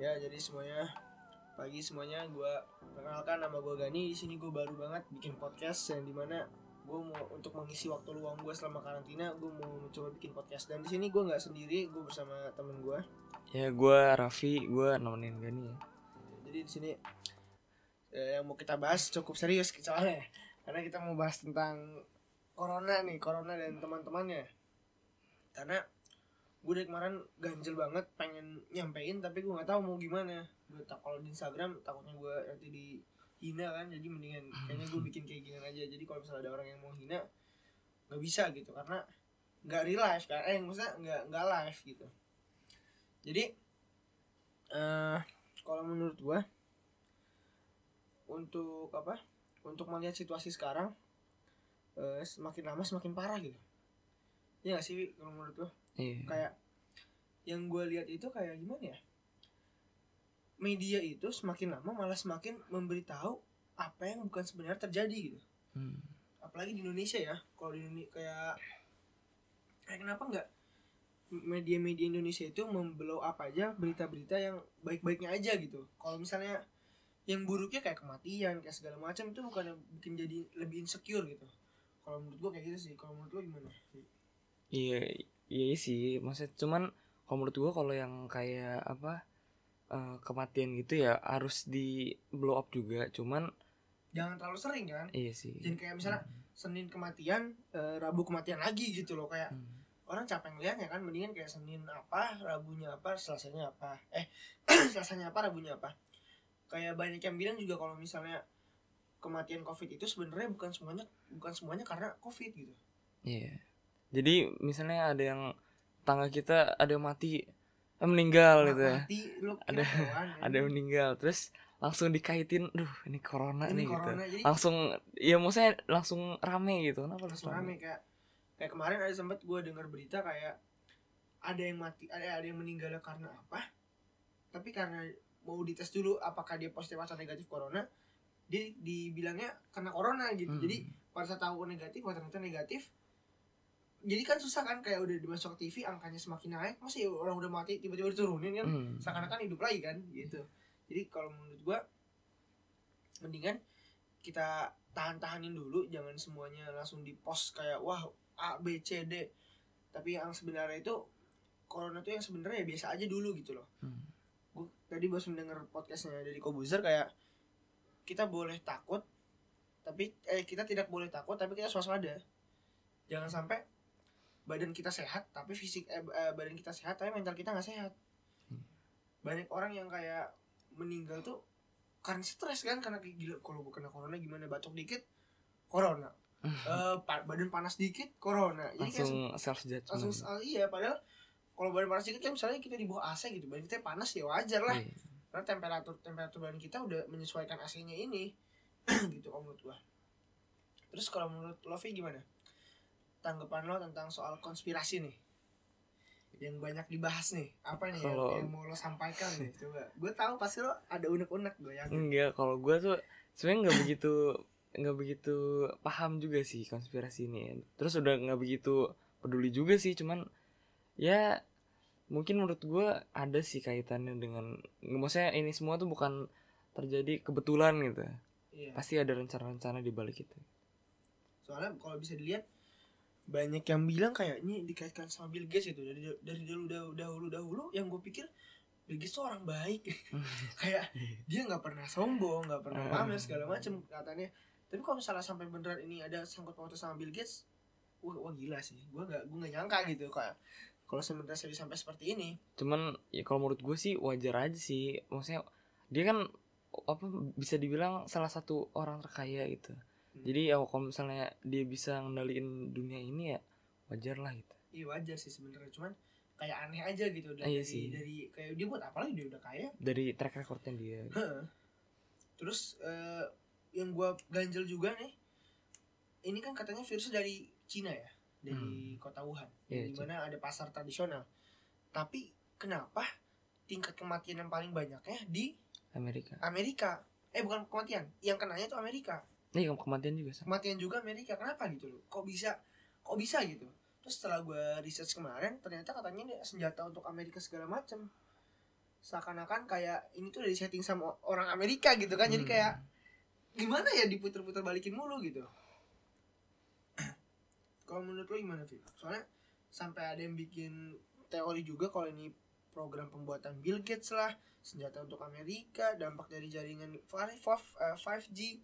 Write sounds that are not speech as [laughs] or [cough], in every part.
Ya, jadi semuanya pagi semuanya gue perkenalkan nama gue Gani. Di sini gue baru banget bikin podcast yang di mana gue mau untuk mengisi waktu luang gue selama karantina gue mau mencoba bikin podcast. Dan di sini gue nggak sendiri gue bersama temen gue Ya gue Raffi, gue nemenin Gani ya. jadi di sini eh, yang mau kita bahas cukup serius soalnya. Karena kita mau bahas tentang corona nih corona dan teman-temannya. Karena gue dari kemarin ganjel banget pengen nyampein tapi gue nggak tahu mau gimana. Gue tak kalau di Instagram takutnya gue nanti dihina kan jadi mendingan kayaknya gue bikin kayak gini aja. Jadi kalau misalnya ada orang yang mau hina nggak bisa gitu karena nggak real life kan. Eh maksudnya nggak nggak live gitu. Jadi eh kalau menurut gue untuk apa? Untuk melihat situasi sekarang eh, semakin lama semakin parah gitu. Ya gak sih kalau menurut lo Iya. kayak yang gue lihat itu kayak gimana ya? Media itu semakin lama malah semakin memberitahu apa yang bukan sebenarnya terjadi gitu. Hmm. apalagi di Indonesia ya kalau di Indonesia kayak kayak kenapa nggak media-media Indonesia itu memblow up aja berita-berita yang baik-baiknya aja gitu. Kalau misalnya yang buruknya kayak kematian kayak segala macam itu bukan bikin jadi lebih insecure gitu. Kalau menurut gua kayak gitu sih. Kalau menurut lo gimana? Iya, iya sih. Maksudnya cuman kalau menurut gue kalau yang kayak apa eh, kematian gitu ya harus di blow up juga. Cuman jangan terlalu sering kan iya sih. jangan kayak misalnya Senin kematian eh, Rabu kematian lagi gitu loh kayak Hmm. orang capek ngeliatnya kan mendingan kayak Senin apa Rabunya apa Selasanya apa eh [clears throat] Selasanya apa Rabunya apa kayak banyak yang bilang juga kalau misalnya kematian COVID itu sebenarnya bukan semuanya bukan semuanya karena COVID gitu Iya. Jadi misalnya ada yang tangga kita ada yang mati, eh, meninggal gitu ya. mati lu kira Ada- [laughs] ya. Ada yang meninggal, terus langsung dikaitin, duh ini corona ini nih gitu. corona jadi Langsung, ya maksudnya langsung rame gitu. Kenapa langsung rame kayak kayak kemarin ada sempat gue dengar berita kayak ada yang mati ada ada yang meninggal karena apa tapi karena mau dites dulu apakah dia positif atau negatif corona dia dibilangnya karena corona gitu Hmm. jadi pada saat tahu negatif ternyata negatif jadi kan susah kan kayak udah dimasuk TV angkanya semakin naik masih orang udah mati tiba-tiba diturunin kan? Hmm. seakan-akan hidup lagi kan gitu. Jadi kalau menurut gua mendingan kita tahan-tahanin dulu jangan semuanya langsung di post kayak wah A B C D. Tapi yang sebenarnya itu corona itu yang sebenarnya ya biasa aja dulu gitu loh. Hmm. gue tadi baru mendengar podcastnya dari Kobuzer kayak kita boleh takut tapi eh kita tidak boleh takut tapi kita waspada jangan sampai badan kita sehat tapi fisik eh, eh, badan kita sehat tapi mental kita nggak sehat. Hmm. banyak orang yang kayak meninggal tuh karena stres kan karena kayak gila kalau gue kena corona gimana? Batuk dikit corona. [laughs] Pa- badan panas dikit corona. Jadi kayak langsung self judgment. langsung ah, iya padahal kalau badan panas dikit kan misalnya kita di bawah AC gitu badan kita panas ya wajar lah. Iya. karena temperatur temperatur badan kita udah menyesuaikan AC-nya ini [clears throat] gitu kalau menurut gua. Terus kalau menurut Lovi gimana tanggapan lo tentang soal konspirasi nih yang banyak dibahas nih apa nih yang- Kalau- yang, mau lo sampaikan nih coba gue tahu pasti lo ada unek-unek gue yakin Enggak, kalau gue tuh sebenarnya nggak begitu nggak begitu paham juga sih konspirasi ini. Terus udah nggak begitu peduli juga sih, cuman ya mungkin menurut gue ada sih kaitannya dengan maksudnya ini semua tuh bukan terjadi kebetulan gitu. iya Pasti ada rencana-rencana di balik itu. soalnya kalau bisa dilihat banyak yang bilang kayak ini dikaitkan sama Bill Gates itu dari dari dulu dahulu dahulu, dahulu yang gue pikir Bill Gates tuh orang baik [laughs] kayak dia nggak pernah sombong nggak pernah Ah. pamer segala macem katanya tapi kalau misalnya sampai beneran ini ada sangkut pautnya sama Bill Gates wah, wah gila sih gue nggak gue nggak nyangka gitu kayak kalau sebenarnya saya sampai seperti ini Cuman ya kalau menurut gue sih wajar aja sih. Maksudnya dia kan apa bisa dibilang salah satu orang terkaya gitu. Hmm. Jadi ya kalau misalnya dia bisa ngendaliin dunia ini ya wajar lah gitu. iya wajar sih sebenarnya cuman kayak aneh aja gitu dari, Iya dari, sih. dari kayak dia buat apa lagi dia udah kaya Dari track recordnya dia. Heeh. Terus eh, yang gua ganjel juga nih, ini kan katanya virusnya dari Cina ya, dari kota Wuhan, Iya, di mana ada pasar tradisional. Tapi kenapa tingkat kematian yang paling banyaknya di Amerika. Amerika? Eh bukan kematian, yang kenanya itu Amerika. Nih kematian juga sama. Kematian juga Amerika. Kenapa gitu loh? Kok bisa? Kok bisa gitu? Terus setelah gua research kemarin, ternyata katanya ini senjata untuk Amerika segala macam. seakan-akan kayak ini tuh udah disetting sama orang Amerika gitu kan jadi Hmm. kayak gimana ya diputer-puter balikin mulu gitu [clears throat] kalau menurut lo gimana Fi? soalnya sampai ada yang bikin teori juga kalau ini program pembuatan Bill Gates lah senjata untuk Amerika dampak dari jaringan 5, 5G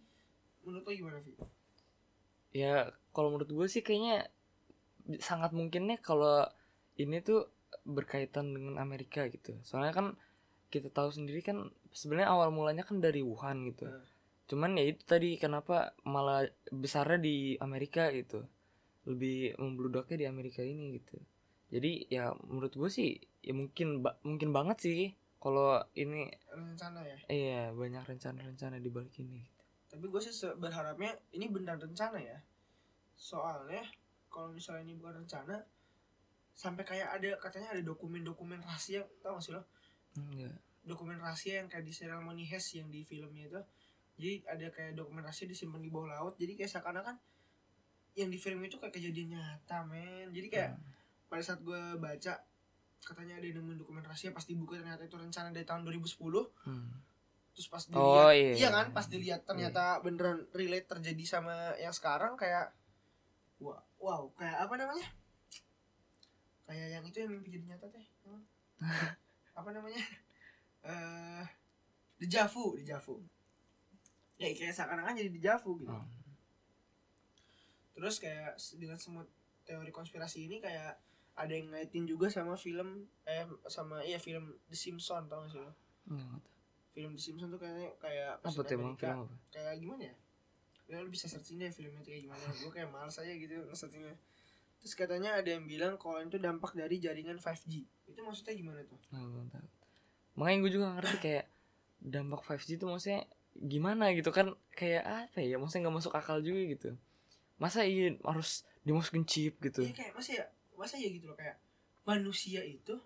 menurut lo gimana Vi? ya kalau menurut gue sih kayaknya sangat mungkinnya kalau ini tuh berkaitan dengan Amerika gitu soalnya kan kita tahu sendiri kan sebenarnya awal mulanya kan dari Wuhan gitu Hmm. cuman ya itu tadi kenapa malah besarnya di Amerika gitu lebih membludaknya di Amerika ini gitu jadi ya menurut gue sih ya mungkin ba- mungkin banget sih kalau ini rencana ya iya banyak rencana-rencana di balik ini. Tapi gue sih berharapnya ini benar rencana ya. Soalnya kalau misalnya ini bukan rencana sampai kayak ada katanya ada dokumen-dokumen rahasia tau gak sih lo? Enggak. Dokumen rahasia yang kayak di serial Money Heist yang di filmnya itu. Jadi ada kayak dokumen rahasia disimpan di bawah laut. Jadi kayak seakan-akan yang di film itu kayak kejadian nyata men. Jadi kayak pada saat gue baca katanya ada yang nemuin dokumen rahasia pas dibuka ternyata itu rencana dari tahun 2010 Hmm. Terus pas dilihat Oh, iya. iya kan pas dilihat ternyata beneran relate terjadi sama yang sekarang kayak wow, wow kayak apa namanya kayak yang itu yang mimpi jadi nyata teh Apa? [laughs] apa namanya eh dejavu dejavu ya kayak seakan-akan jadi dejavu gitu Oh. terus kayak dengan semua teori konspirasi ini kayak ada yang ngaitin juga sama film eh sama iya film The Simpsons tau gak sih lo Enggak. Film The Simpsons tuh kayaknya kayak apa tuh emang film apa? kayak gimana ya? Ya lu bisa searching deh filmnya kayak gimana. [laughs] Gue kayak males aja gitu nge-searchingnya. Terus katanya ada yang bilang kalau itu dampak dari jaringan 5G itu maksudnya gimana tuh? Belum tahu. Makanya gue juga ngerti kayak dampak 5G itu maksudnya gimana gitu kan? Kayak apa ya? Maksudnya nggak masuk akal juga gitu. Masa iya harus dimasukin chip gitu? Iya kayak masa ya masa ya gitu loh kayak manusia itu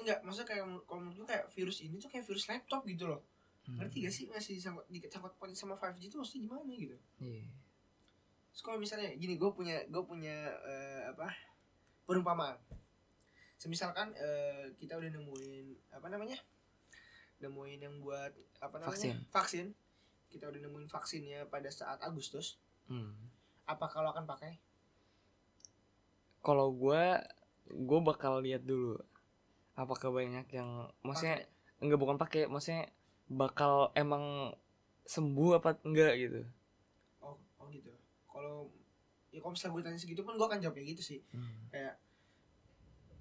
enggak maksudnya kayak kalau menurut gue kayak virus ini tuh kayak virus laptop gitu loh Hmm. ngerti gak sih masih disangkut disangkut pautin sama 5G itu maksudnya gimana gitu Iya. Terus kalau misalnya gini gue punya gue punya eh, apa perumpamaan. Semisalkan eh, kita udah nemuin apa namanya nemuin yang buat apa namanya Vaksin. vaksin. Kita udah nemuin vaksinnya pada saat Agustus. Hmm. Apa kalau akan pakai? Kalau gue gue bakal lihat dulu apakah banyak yang maksudnya enggak bukan pakai maksudnya bakal emang sembuh apa enggak gitu. Oh, oh gitu. Kalau ya kalau misalnya gue tanya segitu pun gue akan jawab kayak gitu sih. Hmm. Kayak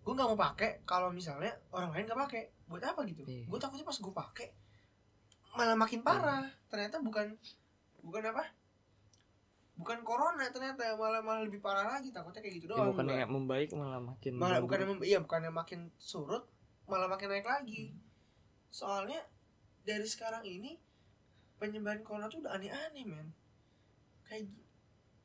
gue nggak mau pakai kalau misalnya orang lain nggak pakai. Buat apa gitu? Iya. Gue takutnya pas gue pakai malah makin parah. Ternyata bukan bukan apa? Bukan corona ternyata malah malah lebih parah lagi. Takutnya kayak gitu Ya, doang. bukannya gua. membaik malah makin malah bukannya mem- iya bukannya makin surut malah makin naik lagi. Soalnya dari sekarang ini penyebaran corona tuh udah aneh-aneh men. Kayak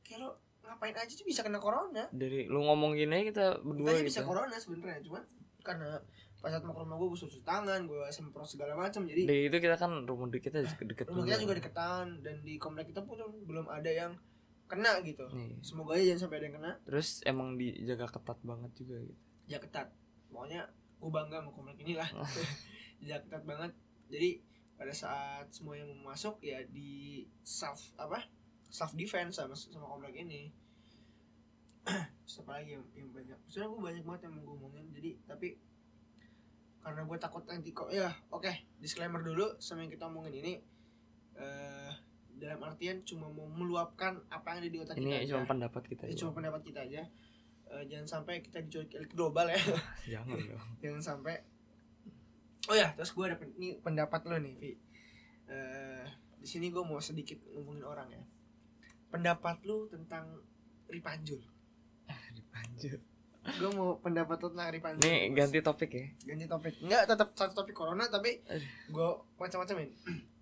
kayak lo ngapain aja tuh bisa kena corona. dari lu ngomong gini aja kita berdua Kita gitu. bisa corona sebenarnya cuman karena pas saat mau ke rumah gue gue cuci tangan gue semprot segala macam jadi Dari itu kita kan rumah kita deket-deket rumah kita juga deketan dan di komplek kita pun belum ada yang kena gitu. Nih. semoga aja jangan sampai ada yang kena. Terus emang dijaga ketat banget juga gitu. ya ketat. Pokoknya gue bangga sama komplek ini lah ya [laughs] ketat banget. Jadi pada saat semua yang mau masuk ya di self apa? Self defense sama sama komplek ini. [clears throat] Terus apa lagi yang, yang banyak? Sebenarnya gue banyak banget yang mau gue omongin. Jadi tapi karena gue takut nanti kok ya oke. Disclaimer dulu sama yang kita omongin ini. Eh dalam artian cuma mau meluapkan apa yang ada di otak kita Ini aja. cuma pendapat kita. Ini doang. cuma pendapat kita aja Eh, jangan sampai kita diculik elit global ya [laughs] [laughs] Jangan dong. jangan sampai oh ya terus gue ada pen- ini pendapat lo nih Vi Eh, di sini gue mau sedikit ngomongin orang ya pendapat lu tentang Ripanjul Lanjut. gue mau pendapat lu tentang Ripanjul Nih ganti topik ya. ganti topik nggak tetap satu topik corona tapi gue macam-macamin [clears throat]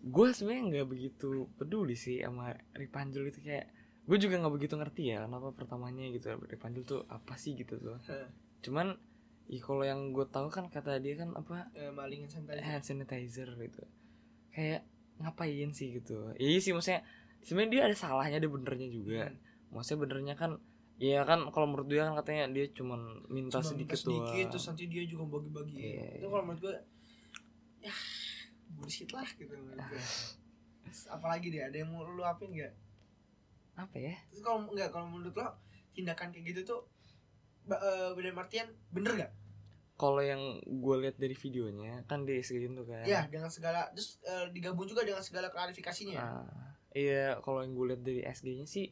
Gue sebenarnya nggak begitu peduli sih sama Ripanjul itu kayak gue juga nggak begitu ngerti ya kenapa pertamanya gitu Ripanjul tuh apa sih gitu tuh. Cuman ya kalau yang gue tahu kan kata dia kan apa Eh, malingan santai hand sanitizer gitu. Kayak ngapain sih gitu. Iya sih maksudnya sebenarnya dia ada salahnya ada benernya juga. Hmm. Maksudnya benernya kan Iya kan kalau menurut dia kan katanya dia cuman minta Cuma sedikit, minta sedikit doang. terus nanti dia juga bagi-bagi Iya, itu iya. kalau menurut gue bullshit lah gitu Terus apalagi dia ada yang mau lu apin nggak Apa ya? terus kalau nggak kalau menurut lo tindakan kayak gitu tuh ba- eh, dalam artian bener gak? Kalau yang gue lihat dari videonya kan dia segini tuh kan. Ya dengan segala terus eh, digabung juga dengan segala klarifikasinya. ya? Ah, iya kalau yang gue lihat dari SG-nya sih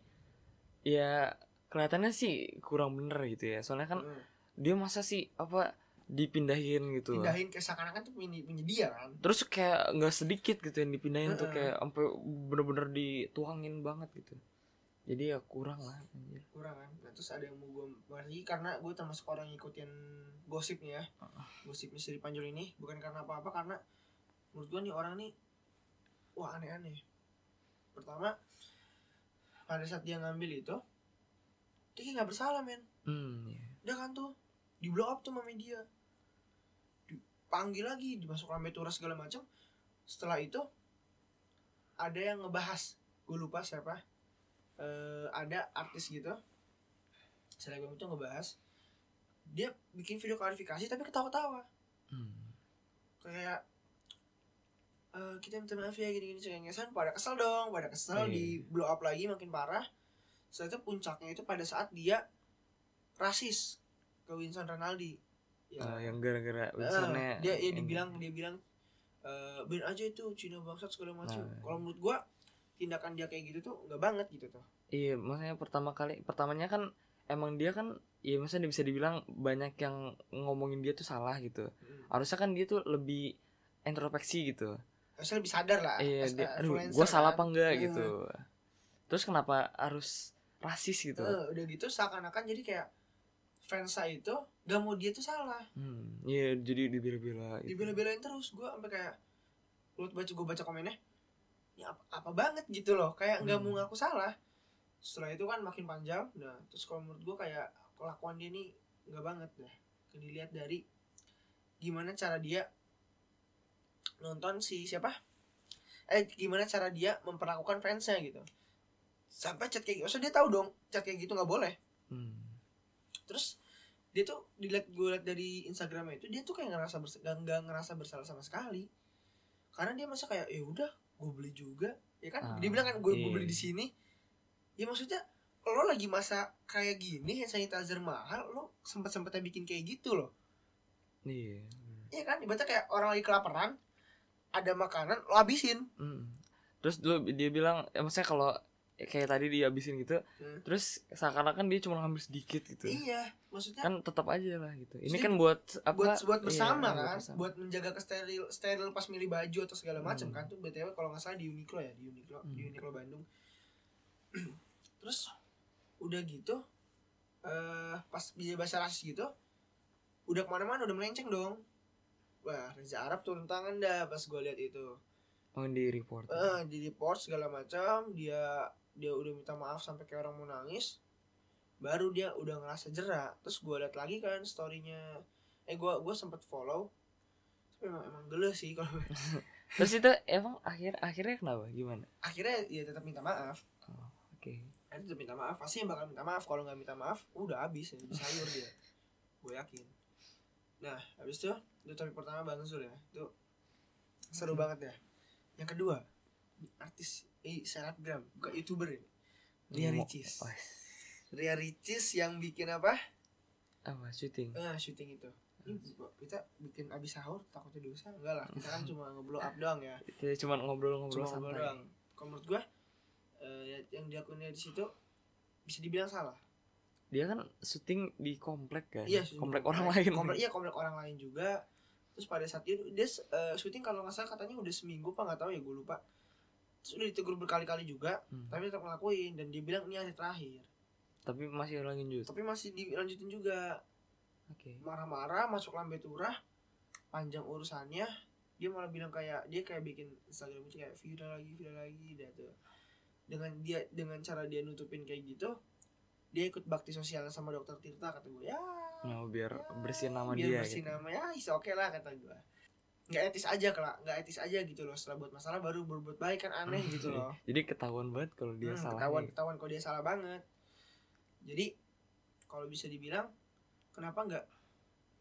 ya kelihatannya sih kurang bener gitu ya. Soalnya kan Hmm. dia masa sih apa dipindahin gitu. Pindahin ke seakan-akan tuh punya, punya dia kan. Terus kayak nggak sedikit gitu yang dipindahin tuh kayak sampai bener-bener dituangin banget gitu. Jadi ya kurang lah anjir. kurang kan nah, terus ada yang mau gue bahas lagi karena gue termasuk orang yang ngikutin gosipnya ya gosipnya Sri Panjul ini bukan karena apa-apa karena menurut gue nih orang nih wah aneh-aneh pertama pada saat dia ngambil itu dia kayak nggak bersalah men Hmm, iya. udah kan tuh di blow up tuh sama media dipanggil lagi dimasuk rame tura segala macam setelah itu ada yang ngebahas. Gue lupa siapa. Eh, ada artis gitu. Selebgram itu ngebahas dia bikin video klarifikasi tapi ketawa-tawa. Hmm. kayak eh, kita minta maaf ya gini-gini cengengesan pada kesel dong pada kesel Iya. di blow up lagi makin parah. Setelah itu puncaknya itu pada saat dia rasis ke Winston Ronaldi ya Ah, yang gara-gara Eh, Wilsonnya dia ya dibilang dia bilang eh ben aja itu Cina bangsat segala macam Nah. kalau menurut gua tindakan dia kayak gitu tuh nggak banget gitu tuh Iya, maksudnya pertama kali pertamanya kan emang dia kan ya maksudnya bisa dibilang banyak yang ngomongin dia tuh salah gitu. Harusnya kan dia tuh lebih introspeksi gitu. harusnya lebih sadar lah Iya, dia, aduh, gue salah kan. apa enggak Hmm. gitu. Terus kenapa harus rasis gitu? Eh, udah gitu seakan-akan jadi kayak fans saya itu gak mau dia tuh salah Hmm, iya jadi dibela-bela gitu. dibela-belain terus gue sampai kayak lu baca gue baca komennya ini apa, apa banget gitu loh kayak nggak Hmm. mau ngaku salah setelah itu kan makin panjang nah terus kalau menurut gue kayak kelakuan dia nih nggak banget dah dilihat dari gimana cara dia nonton si siapa eh gimana cara dia memperlakukan fansnya gitu sampai chat kayak gitu Maksudnya dia tahu dong chat kayak gitu nggak boleh Hmm. terus dia tuh dilihat gue liat dari Instagramnya itu dia tuh kayak ngerasa bers gak, nggak ngerasa bersalah sama sekali. Karena dia masa kayak ya udah gue beli juga. Ya kan? Ah, dia bilang kan gue iya. beli di sini. Ya maksudnya lo lagi masa kayak gini hand sanitizer mahal lo sempet sempetnya bikin kayak gitu loh. Iya. Iya kan? Ibaratnya kayak orang lagi kelaparan ada makanan lo habisin. Hmm. Terus dulu dia bilang, ya maksudnya kalau kayak tadi dihabisin gitu, Hmm. terus seakan-akan dia cuma ngambil sedikit gitu. iya maksudnya Kan tetap aja lah gitu. Ini Jadi kan buat apa? buat buat iya, bersama buat kan bersama. buat menjaga kesteril steril pas milih baju atau segala macam Hmm. kan tuh btw kalau nggak salah di Uniqlo ya di Uniqlo di Hmm. Uniqlo Bandung [clears throat] terus udah gitu eh pas dia bahasa rasis gitu udah ke mana-mana udah melenceng dong wah Reza Arab turun tangan dah pas gue lihat itu Oh, di report. eh di report segala macam dia dia udah minta maaf sampai kayak orang mau nangis baru dia udah ngerasa jerak terus gue liat lagi kan storynya. Eh gue gue sempet follow. Tapi emang emang gele sih kalau [laughs] Terus itu emang akhir akhirnya kenapa? Gimana? akhirnya ya tetap minta maaf. Oke. Akhirnya tetap minta maaf. Pasti yang bakal minta maaf. Kalau nggak minta maaf udah habis ya sayur dia. [laughs] Gue yakin. Nah habis itu itu topik pertama bang Zul ya. Itu seru banget ya. Yang kedua artis eh selebgram. Bukan youtuber ini Ria Ngomong- Ricis. Oh, Ria Ricis yang bikin apa? Apa? Syuting? ah syuting itu. Ini kita bikin abis sahur takutnya dosa? Enggak lah kita kan [laughs] cuma ngeblow up doang ya. Itu cuma ngobrol-ngobrol cuma ngobrol doang. Kalau menurut gua ya- yang diakuinnya di situ bisa dibilang salah. Dia kan syuting di komplek kan? iya komplek di orang lain. komplek iya komplek orang lain juga. Terus pada saat dia dia eh, syuting kalau nggak salah katanya udah seminggu apa nggak tahu ya gue lupa terus udah ditegur berkali-kali juga Hmm. tapi tetap ngelakuin dan dia bilang ini hari terakhir Tapi masih lanjut. tapi masih dilanjutin juga Oke. marah-marah masuk lambe turah panjang urusannya dia malah bilang kayak dia kayak bikin Instagram itu kayak viral lagi viral lagi dah tuh dengan dia dengan cara dia nutupin kayak gitu dia ikut bakti sosial sama dokter Tirta kata gue ya Nah, biar ya, bersih nama biar dia bersih gitu. nama ya is oke lah kata gue nggak etis aja kelak nggak etis aja gitu loh. Setelah buat masalah baru berbuat baik kan aneh gitu loh. Jadi ketahuan banget kalau dia Hmm, salah. ketahuan nih. ketahuan kalau dia salah banget. Jadi kalau bisa dibilang kenapa nggak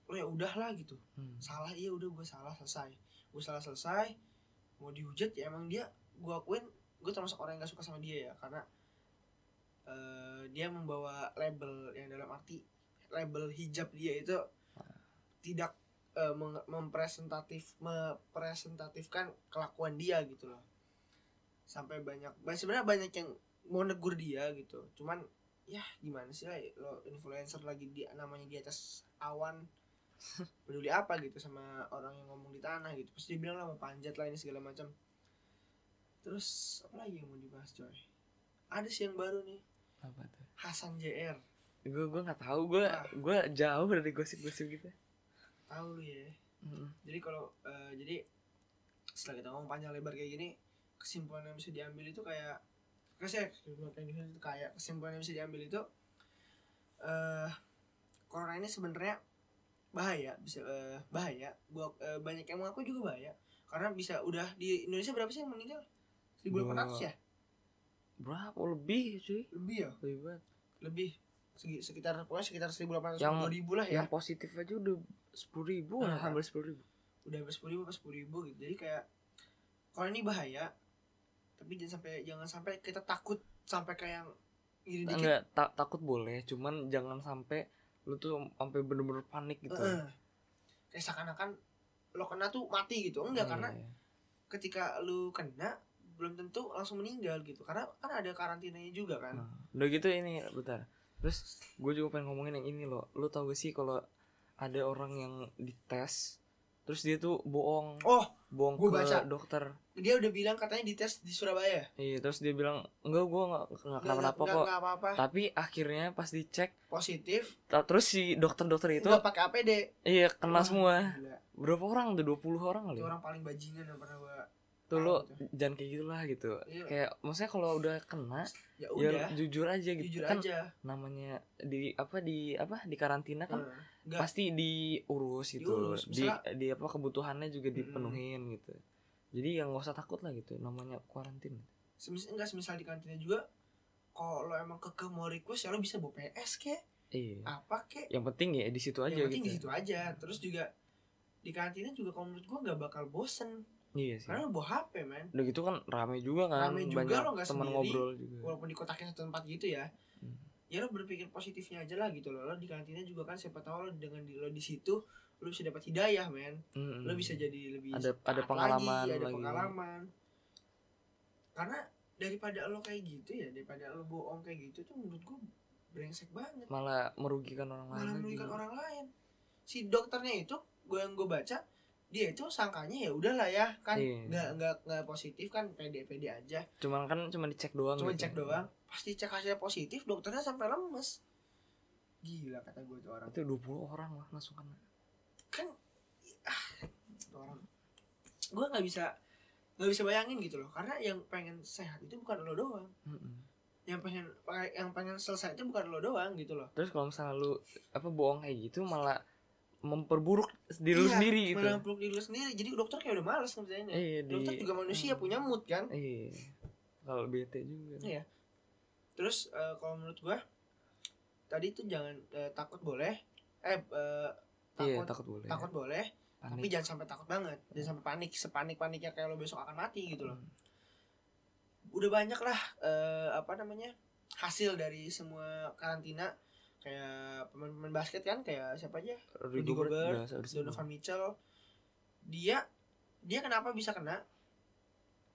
lo ya udahlah gitu. Hmm. salah iya udah gue salah selesai. Gue salah selesai. Mau dihujat ya emang dia gue akuin gue termasuk orang yang gak suka sama dia ya. Karena eh, dia membawa label yang dalam arti label hijab dia itu tidak meng- mempresentatif mepresentatifkan kelakuan dia gitu loh. Sampai banyak ba- sebenarnya banyak yang mau negur dia gitu. Cuman ya gimana sih lah lo influencer lagi dia namanya di atas awan [laughs] peduli apa gitu sama orang yang ngomong di tanah gitu. Pasti dia bilang lah mau panjat lah ini segala macam. Terus apa lagi yang mau dibahas coy? Ada sih yang baru nih. Apa tuh? Hasan JR gue gue nggak tahu. Gue gue jauh dari gosip-gosip gitu tahu lu ya. Mm. jadi kalau eh, jadi setelah kita ngomong panjang lebar kayak gini kesimpulan yang bisa diambil itu kayak kasih kesimpulan yang bisa itu kayak kesimpulan yang bisa diambil itu eh corona ini sebenarnya bahaya bisa eh, bahaya. Buat eh, banyak yang mengaku juga bahaya. Karena bisa udah di Indonesia berapa sih yang meninggal? 1800 ya? Berapa? Lebih cuy. Lebih ya? Lebih banget. Lebih sekitar pokoknya sekitar 1800 Yang- 2000 lah ya. yang positif aja udah sepuluh ribu Ah. hampir sepuluh ribu. udah sampai sepuluh ribu sepuluh ribu gitu. Jadi kayak kalau ini bahaya tapi jangan sampai jangan sampai kita takut sampai kayak yang gini dikit. Enggak ta- takut boleh cuman jangan sampai lu tuh sampai bener-bener panik gitu. Heeh. kayak seakan-akan lo kena tuh mati gitu. Enggak Iya, karena iya. ketika lu kena belum tentu langsung meninggal gitu. Karena kan ada karantinanya juga kan. Nah, udah gitu ini bentar terus gue juga pengen ngomongin yang ini loh. Lu tau gak sih kalau ada orang yang dites terus dia tuh bohong. Oh bohong gua ke baca. dokter. Dia udah bilang katanya dites di Surabaya. Iya terus dia bilang enggak gue nggak nggak kenapa-napa kok. nggak apa-apa. Tapi akhirnya pas dicek positif. terus si dokter-dokter itu nggak pakai APD iya kena semua. gila. berapa orang tuh? 20 orang kali itu ya? orang paling bajingan yang pernah tuh lo gitu. jangan kayak gitulah gitu. Iya. kayak maksudnya kalau udah kena ya ya udah. jujur aja gitu. Jujur kan aja. namanya di apa di apa di karantina kan. Nggak, pasti diurus gitu Diurus, di misalnya- di apa kebutuhannya juga dipenuhin gitu. Jadi yang nggak usah takut lah gitu namanya kuarantin. Semis enggak semisal di kantinnya juga kalau emang keke mau request ya lo bisa bawa PS ke. Iya. Apa ke. Yang penting ya di situ aja yang penting gitu. di situ aja. Terus juga di kantinnya juga kalau menurut gua nggak bakal bosen iya sih. Karena lo bawa HP man udah gitu kan rame juga kan Rame juga, banyak lo nggak teman sendiri. ngobrol juga. Walaupun di kotaknya satu tempat gitu ya. Hmm. ya lo berpikir positifnya aja lah gitu loh. Lo di kantinnya juga kan siapa tahu lo dengan di, lo di situ lo bisa dapat hidayah men. Mm-mm. lo bisa jadi lebih Ada- ada pengalaman lagi, ada lagi. pengalaman. Karena daripada lo kayak gitu ya daripada lo bohong kayak gitu tuh menurut gua brengsek banget. Malah merugikan orang lain malah merugikan orang lain. Si dokternya itu gue yang gue baca dia itu sangkanya ya udahlah ya kan Iya. nggak nggak nggak positif kan pede pede aja. Cuman kan cuma dicek doang cuma gitu. cek doang. Pasti cek hasilnya positif dokternya sampai lemes. Gila kata gue tuh orang. Itu 20 orang lah langsung kena kan ah, orang. Gue nggak bisa nggak bisa bayangin gitu loh. Karena yang pengen sehat itu bukan lo doang. Mm-mm. yang pengen yang pengen selesai itu bukan lo doang gitu loh. Terus kalau misalnya lu apa bohong kayak gitu malah memperburuk diri lu Iya, sendiri gitu. peluk diri lu sendiri. Jadi dokter kayak udah males ngerjainnya. Iya di dokter juga manusia punya mood kan? Iya. Kalau bete juga. Iya. terus eh, kalau menurut gua tadi tuh jangan eh, takut boleh. Eh eh, iya takut takut boleh. takut boleh tapi Panik. jangan sampai takut banget. Jangan sampai panik sepanik paniknya kayak lo besok akan mati gitu loh. Hmm. udah banyak lah eh, apa namanya hasil dari semua karantina kayak pemain-pemain basket kan kayak siapa aja Rudy Gobert. Donovan Mitchell dia dia kenapa bisa kena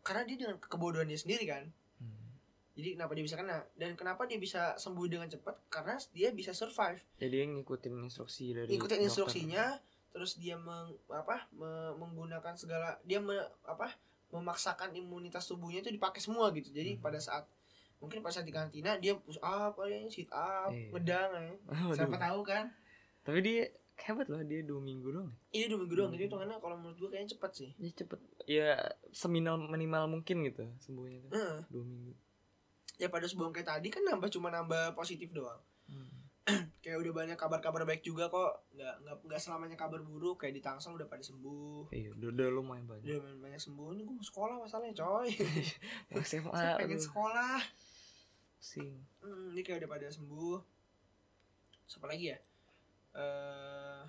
karena dia dengan kebodohan dia sendiri kan Hmm. jadi kenapa dia bisa kena dan kenapa dia bisa sembuh dengan cepat karena dia bisa survive jadi dia ngikutin instruksi dari ikutin dokter. instruksinya terus dia meng, apa me- menggunakan segala dia me- apa memaksakan imunitas tubuhnya itu dipakai semua gitu jadi Hmm. pada saat mungkin saat di kantina dia push up kayaknya sit up Iya. ngedang ya. [laughs] Waduh. siapa tahu kan? Tapi dia hebat loh dia dua minggu doang ini dua minggu doang. Hmm. jadi hitungannya kalau menurut gua kayaknya cepet sih. Ya cepet ya seminimal minimal mungkin gitu sembuhnya tuh. Heeh. dua minggu. Ya pada sebelum kayak tadi kan nambah cuma nambah positif doang. [clears throat] Kayak udah banyak kabar-kabar baik juga kok. Nggak nggak nggak selamanya kabar buruk. Kayak di Tangsel udah pada sembuh. Iya udah, udah lumayan banyak. Udah banyak banyak sembuh ini gue mau sekolah masalahnya coy. [laughs] [laughs] Saya pengen sekolah pusing hmm, ini kayak udah pada sembuh. Siapa lagi ya? Eh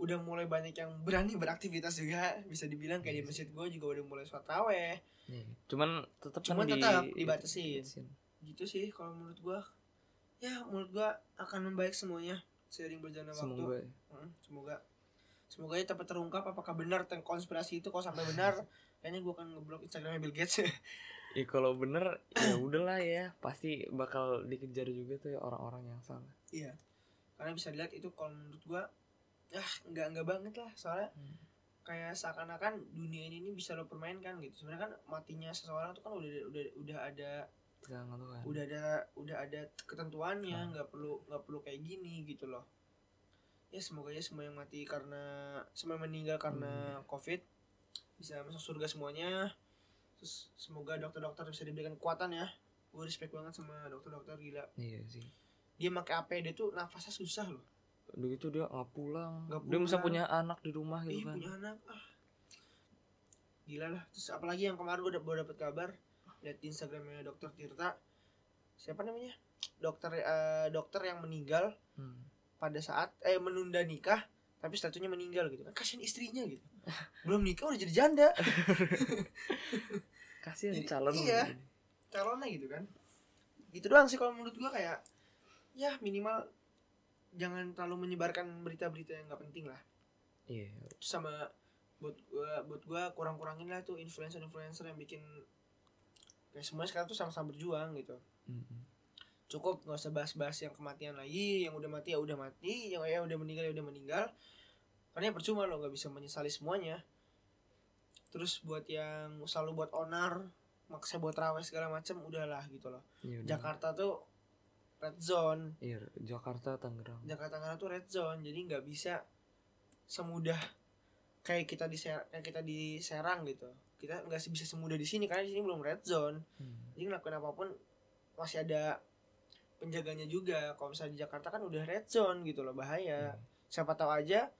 udah mulai banyak yang berani beraktivitas juga. Bisa dibilang kayak di masjid gue juga udah mulai sholat raweh. Iya. Cuman tetap Cuman kan tetap di, dibatasin. gitu sih kalau menurut gue ya menurut gue akan membaik semuanya seiring berjalannya waktu. Semoga. Hmm, semoga. Semoga ya dapat terungkap apakah benar tentang konspirasi itu kalau sampai benar [laughs] kayaknya gue akan ngeblok Instagramnya Bill Gates [laughs] Ya kalau bener ya udahlah ya. Pasti bakal dikejar juga tuh ya orang-orang yang salah. iya. Karena bisa dilihat itu kalau menurut gue ya nggak nggak banget lah. Soalnya Hmm. kayak seakan-akan dunia ini, ini bisa lo permainkan gitu. Sebenarnya kan matinya seseorang tuh kan udah udah udah ada udah ada udah ada ketentuannya Hmm. nggak perlu nggak perlu kayak gini gitu loh. Ya semoga ya semua yang mati karena semua yang meninggal karena covid bisa masuk surga semuanya terus semoga dokter-dokter bisa diberikan kekuatan ya gue respect banget sama dokter-dokter gila Iya sih. dia pakai APD tuh nafasnya susah loh Udah gitu dia nggak pulang. Nggak Dia bisa pulang. punya anak di rumah gitu kan. punya anak ah gila lah terus apalagi yang kemarin gue baru dapet kabar lihat di Instagramnya dokter Tirta siapa namanya dokter eh, dokter yang meninggal Hmm. pada saat eh menunda nikah tapi statusnya meninggal gitu kan kasihan istrinya gitu [laughs] belum nikah udah jadi janda [laughs] Kasihan Jadi, calon iya. begini. calonnya gitu kan gitu doang sih kalau menurut gua kayak ya minimal jangan terlalu menyebarkan berita-berita yang nggak penting lah Iya. Terus sama buat gua buat gua kurang-kurangin lah tuh influencer-influencer yang bikin kayak semuanya sekarang tuh sama-sama berjuang gitu Mm-mm. cukup nggak usah bahas-bahas yang kematian lagi yang udah mati ya udah mati yang ya udah meninggal ya udah meninggal karena ya percuma lo nggak bisa menyesali semuanya terus buat yang selalu buat onar maksa buat raweh segala macam udahlah gitu loh Iya, udah. Jakarta tuh red zone Iya, Jakarta, Tangerang. Jakarta Tangerang tuh red zone jadi nggak bisa semudah kayak kita di kayak kita di Serang gitu kita nggak bisa semudah di sini karena di sini belum red zone Hmm. jadi ngelakuin apa pun masih ada penjaganya juga kalau misalnya di Jakarta kan udah red zone gitu loh bahaya Hmm. siapa tahu aja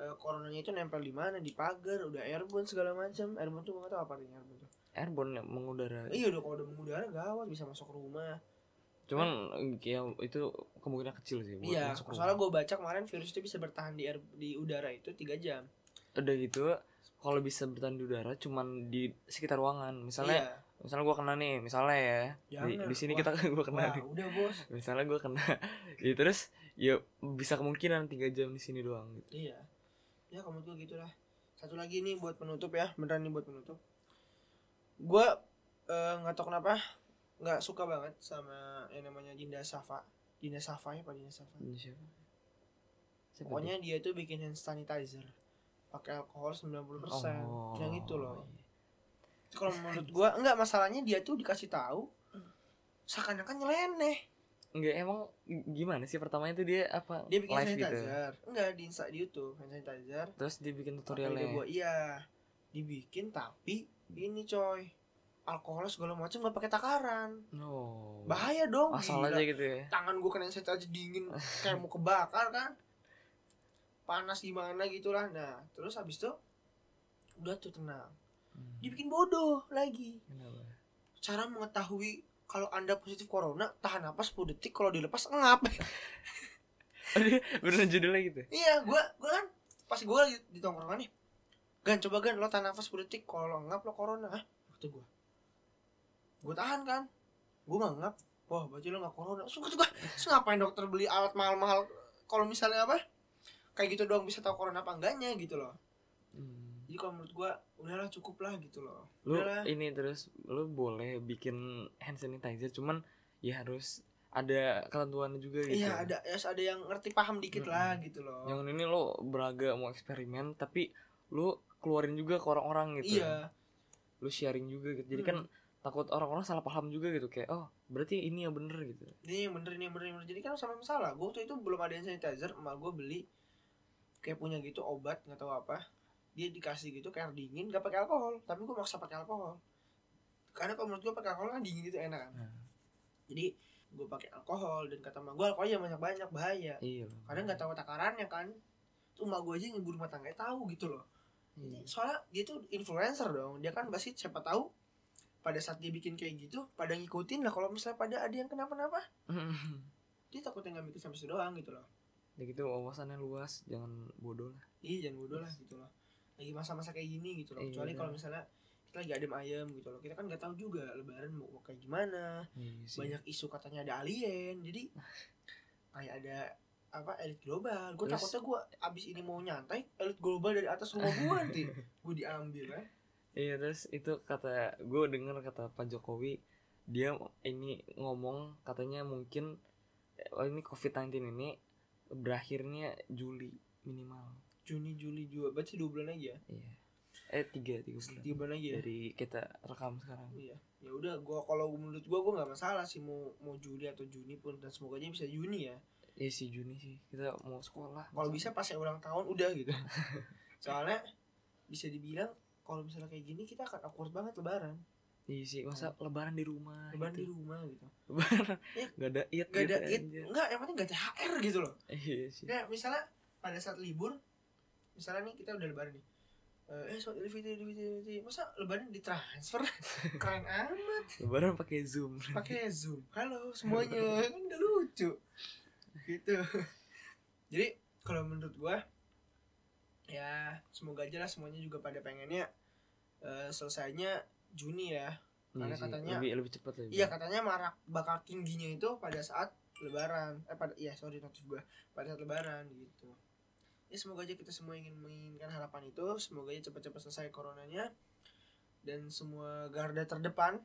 eh, coronanya itu nempel di mana di pagar udah airborne segala macam airborne tuh gak tahu apa artinya airborne tuh Airborne mengudara. iya udah kalau udah mengudara gawat bisa masuk rumah Cuman ya itu kemungkinan kecil sih buat iya masuk rumah. soalnya gue baca kemarin virus itu bisa bertahan di air di udara itu tiga jam Udah gitu kalau bisa bertahan di udara cuman di sekitar ruangan. Misalnya iya. misalnya gua kena nih, misalnya ya. Di, Jangan. di sini Wah. kita gua kena Wah, nih. udah bos Misalnya gua kena. [laughs] ya terus ya bisa kemungkinan tiga jam di sini doang gitu. iya ya kamu tuh gitulah. Satu lagi nih buat penutup ya beneran nih buat penutup. Gue eh, nggak tau kenapa nggak suka banget sama yang namanya Dinda Safa. Dinda Safa ya pak Dinda Safa? Siapa? Siapa pokoknya dia? tuh bikin hand sanitizer. Pakai alkohol 90% dia? Oh, yang itu loh. Kalau [laughs] menurut gue enggak masalahnya dia tuh dikasih tahu seakan-akan nyeleneh Enggak emang gimana sih pertamanya itu dia apa dia bikin live gitu. sanitizer enggak di Insta di YouTube hand sanitizer Terus Pakai ide tutorialnya. gua iya dibikin tapi ini coy alkohol segala macam nggak pakai takaran Oh. bahaya dong Asal gila. aja gitu ya. tangan gua kena aja dingin [laughs] kayak mau kebakar kan panas gimana gitulah nah terus habis itu udah tuh tenang Hmm. dibikin bodoh lagi Kenapa? cara mengetahui kalau anda positif corona tahan napas 10 detik kalau dilepas ngap. [laughs] Beneran judulnya gitu. iya gua gua kan pas gua lagi di tongkrongan nih. Gan coba gan lo tahan nafas 10 detik kalau lo ngap lo corona ah waktu gua. Gua tahan kan. Gua nggak ngap. Wah berarti lo nggak corona. Suka juga Terus ngapain dokter beli alat mahal-mahal? Kalau misalnya apa? Kayak gitu doang bisa tahu corona apa enggaknya gitu loh. Hmm. Jadi kalau menurut gua udahlah cukup lah gitu loh Lu udahlah ini terus lu boleh bikin hand sanitizer cuman ya harus ada ketentuannya juga gitu. iya ada ya ada yang ngerti paham dikit lah Mm-mm. gitu loh Yang ini lo beraga mau eksperimen tapi lu keluarin juga ke orang-orang gitu. iya Lu sharing juga gitu. Jadi kan takut orang-orang salah paham juga gitu kayak oh berarti ini yang bener gitu. ini yang bener ini yang bener, ini yang bener. jadi kan sama masalah gue waktu itu belum ada hand sanitizer emak gue beli kayak punya gitu obat nggak tahu apa dia dikasih gitu kayak dingin gak pakai alkohol. Tapi gue maksa pakai alkohol. Karena kalau menurut gue pakai alkohol kan dingin gitu enak. Kan Nah, jadi gue pakai alkohol dan kata emak gue alkoholnya banyak banyak bahaya. Iya. karena nggak tahu takarannya kan. Tuh emak gue aja yang ibu rumah tangga tahu gitu loh. Iya. soalnya dia tuh influencer dong. Dia kan pasti siapa tahu pada saat dia bikin kayak gitu pada ngikutin lah kalau misalnya pada ada yang kenapa-napa. [laughs] Dia takutnya nggak mikir sampai situ doang gitu loh. Ya gitu wawasannya luas. Jangan bodoh lah. Iya jangan bodoh lah gitu loh lagi masa-masa kayak gini gitu loh. Iya, kecuali kalau misalnya kita lagi adem ayem gitu loh. Kita kan nggak tahu juga lebaran mau kayak gimana. Iya sih. banyak isu katanya ada alien. Jadi [laughs] kayak ada apa elit global. Gue takutnya gue abis ini mau nyantai elit global dari atas rumah gue nanti. [laughs] Gue diambil kan. Iya terus itu kata gue denger kata Pak Jokowi dia ini ngomong katanya mungkin oh ini COVID-19 ini berakhirnya Juli minimal. Juni Juli juga berarti dua bulan lagi ya Iya. Eh tiga tiga bulan. tiga bulan lagi ya Dari kita rekam sekarang. iya ya udah gue kalau menurut gue gue nggak masalah sih mau mau Juli atau Juni pun dan semoga aja bisa Juni ya Iya sih Juni sih kita mau sekolah. kalau bisa pas ulang tahun udah gitu [laughs] soalnya bisa dibilang kalau misalnya kayak gini kita akan awkward banget lebaran Iya sih masa lebaran di rumah. lebaran di gitu. rumah gitu [laughs] Lebaran. Iya. Gak ada iat gak ada gitu, it, anjir. enggak yang penting gak THR gitu loh Iya sih. kayak misalnya pada saat libur misalnya nih kita udah lebaran nih. Eh so Idul Fitri Idul Fitri Idul Fitri masa lebaran ditransfer? [laughs] Keren amat. Lebaran pakai Zoom. pakai zoom. Halo semuanya. Kan udah lucu. Gitu. Jadi kalau menurut gua ya semoga aja lah semuanya juga pada pengennya eh, selesainya Juni ya. Karena Iya katanya- lebih lebih cepat lebih. iya katanya marak bakal tingginya itu pada saat lebaran. Eh pada iya sorry notif gua. Pada saat lebaran gitu ya semoga aja kita semua ingin menginginkan harapan itu. Semoga aja cepat-cepat selesai coronanya. Dan semua garda terdepan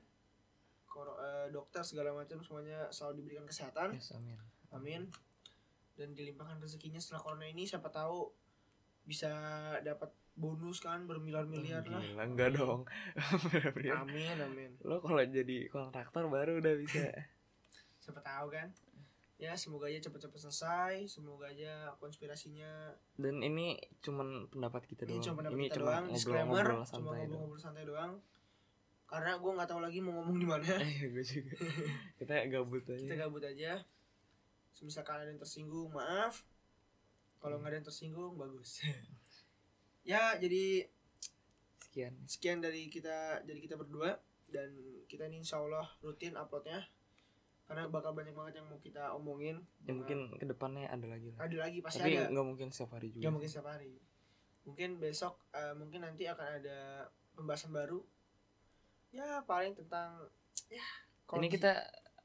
eh, dokter segala macam semuanya selalu diberikan kesehatan. Yes, amin. amin. Dan dilimpahkan rezekinya setelah corona ini siapa tahu bisa dapat bonus kan bermiliar-miliar lah. Gila, enggak dong. [laughs] Amin amin. Lo kalau jadi kontraktor baru udah bisa. [laughs] siapa tahu kan ya semoga aja cepat-cepat selesai semoga aja konspirasinya Dan ini cuman pendapat kita ini doang. cuma pendapat ini kita cuma doang disclaimer ngobrol-ngobrol cuma santai doang. ngobrol-ngobrol santai doang karena gue nggak tahu lagi mau ngomong di mana [laughs] Eh, gue juga. [laughs] kita gabut aja. kita gabut aja misalkan ada yang tersinggung maaf kalau nggak ada yang tersinggung bagus [laughs] ya jadi Sekian. sekian dari kita dari kita berdua dan kita ini insya Allah rutin uploadnya karena bakal banyak banget yang mau kita omongin Ya mungkin ke depannya ada lagi lah. ada lagi pasti Tapi ada nggak mungkin setiap hari juga. Gak mungkin setiap hari. Mungkin besok eh, mungkin nanti akan ada pembahasan baru. Ya paling tentang ya kalau Ini di- kita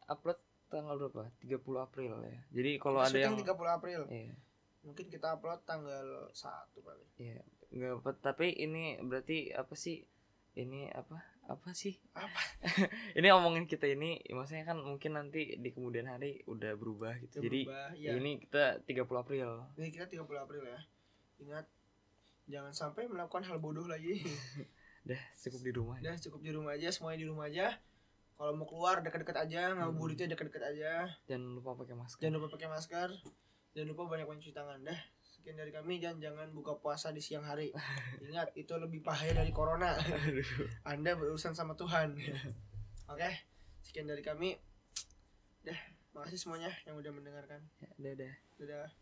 upload tanggal berapa? 30 April ya. Jadi kalau ada yang syuting 30 April. Iya. Mungkin kita upload tanggal 1 kali. Iya. Nggak apa tapi ini berarti apa sih? Ini apa? Apa sih? Apa? [laughs] ini omongin kita ini maksudnya kan mungkin nanti di kemudian hari udah berubah gitu. Udah Jadi berubah, ya. ini kita 30 April. Ini kita 30 April ya. Ingat jangan sampai melakukan hal bodoh lagi. [laughs] Dah cukup di rumah. Udah cukup di rumah aja, semuanya di rumah aja. Kalau mau keluar dekat-dekat aja, ngabuburitnya dekat-dekat aja. Jangan lupa pakai masker. Jangan lupa pakai masker. Jangan lupa banyak-banyak cuci tangan dah. Sekian dari kami dan jangan buka puasa di siang hari. Ingat itu lebih bahaya dari corona. Anda berurusan sama Tuhan. Oke, sekian dari kami. Dah, makasih semuanya yang udah mendengarkan. Ya, dadah. Dadah.